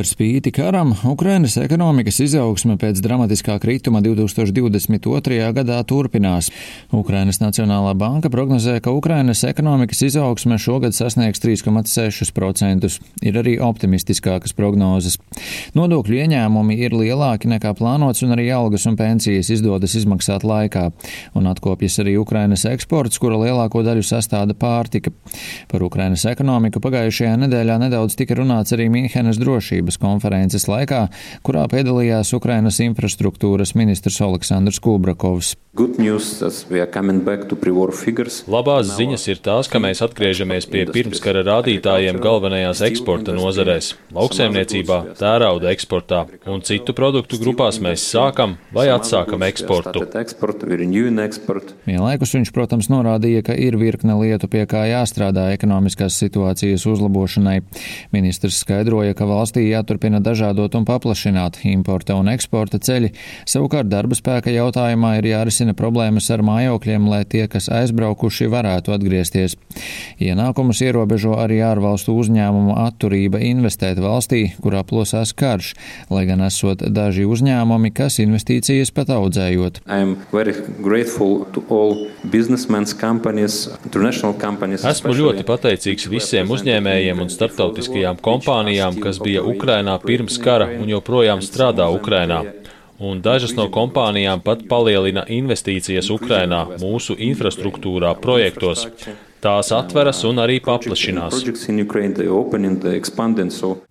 Par spīti karam, Ukrainas ekonomikas izaugsme pēc dramatiskā krituma 2022. gadā turpinās. Ukrainas Nacionālā banka prognozē, ka Ukrainas ekonomikas izaugsme šogad sasniegs 3,6%. Ir arī optimistiskākas prognozes. Nodokļu ieņēmumi ir lielāki nekā plānots, un arī algas un pensijas izdodas izmaksāt laikā. Un atkopjas arī Ukrainas eksports, kura lielāko daļu sastāda pārtika. Par Ukrainas ekonomiku pagājušajā nedēļā nedaudz tika runāts arī Mīnhenes drošības drošības konferences laikā, kurā piedalījās Ukrainas infrastruktūras ministrs Aleksandrs Kubrakovs. Labās ziņas ir tās, ka mēs atgriežamies pie pirmskara rādītājiem galvenajās eksporta nozarēs - lauksēmniecībā, tērauda eksportā un citu produktu grupās mēs sākam vai atsākam eksportu. Vienlaikus viņš, protams, norādīja, ka ir virkne lietu, pie kā jāstrādā ekonomiskās situācijas uzlabošanai. Ministrs skaidroja, ka valstī jāturpina dažādot un paplašināt importa un eksporta ceļi, savukārt darba spēka jautājumā ir jārisina risina problēmas ar mājokļiem, lai tie, kas aizbraukuši, varētu atgriezties. Ienākumus ierobežo arī ārvalstu uzņēmumu atturība investēt valstī, kurā plosās karš, lai gan esot daži uzņēmumi, kas investīcijas pat audzējot. Esmu ļoti pateicīgs visiem uzņēmējiem un starptautiskajām kompānijām, kas bija Ukrainā pirms kara un joprojām strādā Ukrainā un dažas no kompānijām pat palielina investīcijas Ukrainā mūsu infrastruktūrā projektos. Tās atveras un arī paplašinās.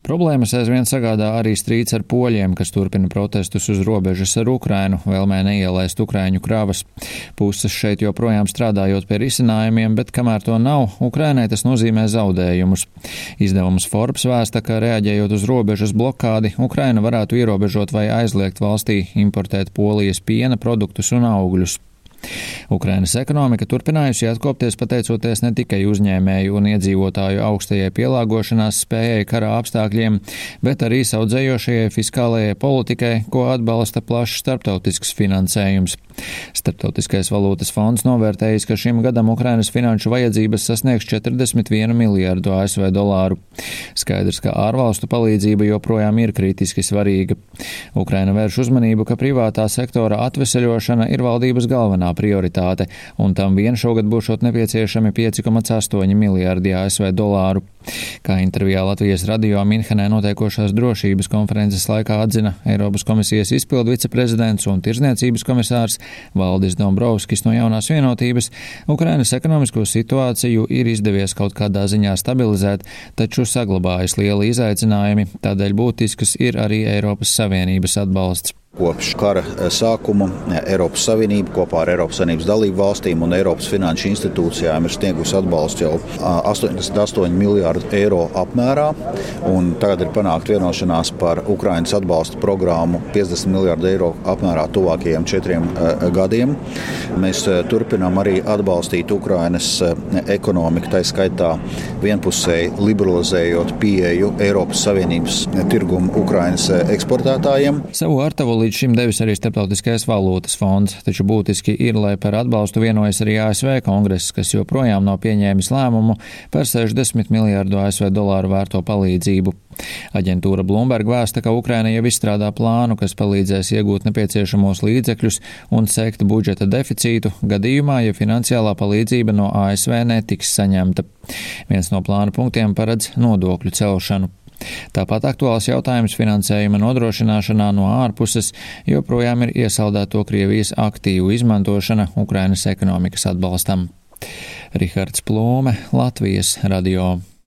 Problēmas aizvien sagādā arī strīds ar poļiem, kas turpina protestus uz robežas ar Ukrainu, vēlmē neielaist Ukraiņu kravas. Puses šeit joprojām strādājot pie risinājumiem, bet kamēr to nav, Ukrainai tas nozīmē zaudējumus. Izdevums Forbes vēsta, ka reaģējot uz robežas blokādi, Ukraina varētu ierobežot vai aizliegt valstī importēt polijas piena produktus un augļus. Ukrainas ekonomika turpinājusi atkopties pateicoties ne tikai uzņēmēju un iedzīvotāju augstajai pielāgošanās spējai karā apstākļiem, bet arī saudzējošajai fiskālajai politikai, ko atbalsta plašs starptautisks finansējums. Starptautiskais valūtas fonds novērtējis, ka šim gadam Ukrainas finanšu vajadzības sasniegs 41 miljārdu ASV dolāru. Skaidrs, ka ārvalstu palīdzība joprojām ir kritiski svarīga. Ukraina vērš uzmanību, ka privātā sektora atveseļošana ir valdības galvenā galvenā prioritāte, un tam vien šogad būšot nepieciešami 5,8 miljārdi ASV dolāru. Kā intervijā Latvijas radio Minhenē notiekošās drošības konferences laikā atzina Eiropas komisijas izpildu viceprezidents un tirzniecības komisārs Valdis Dombrovskis no jaunās vienotības, Ukrainas ekonomisko situāciju ir izdevies kaut kādā ziņā stabilizēt, taču saglabājas lieli izaicinājumi, tādēļ būtisks ir arī Eiropas Savienības atbalsts. Kopš kara eh, sākuma eh, Eiropas Savienība kopā ar Eiropas Savienības dalību valstīm un Eiropas finanšu institūcijām ir sniegusi atbalstu jau 88 miljārdu eiro apmērā. Tagad ir panākta vienošanās par Ukraiņas atbalsta programmu 50 miljārdu eiro apmērā tuvākajiem četriem eh, gadiem. Mēs turpinām arī atbalstīt Ukraiņas ekonomiku, tā skaitā vienpusēji liberalizējot pieeju Eiropas Savienības tirgumu Ukraiņas eksportētājiem. Savu artavu līdz šim devis arī Starptautiskais valūtas fonds, taču būtiski ir, lai par atbalstu vienojas arī ASV kongress, kas joprojām nav pieņēmis lēmumu par 60 miljārdu ASV dolāru vērto palīdzību. Aģentūra Bloomberg vēsta, ka Ukraina jau izstrādā plānu, kas palīdzēs iegūt nepieciešamos līdzekļus un sekt budžeta deficītu gadījumā, ja finansiālā palīdzība no ASV netiks saņemta. Viens no plāna punktiem paredz nodokļu celšanu. Tāpat aktuāls jautājums finansējuma nodrošināšanā no ārpuses joprojām ir iesaldēto Krievijas aktīvu izmantošana Ukrainas ekonomikas atbalstam. Rihards Plūme, Latvijas radio.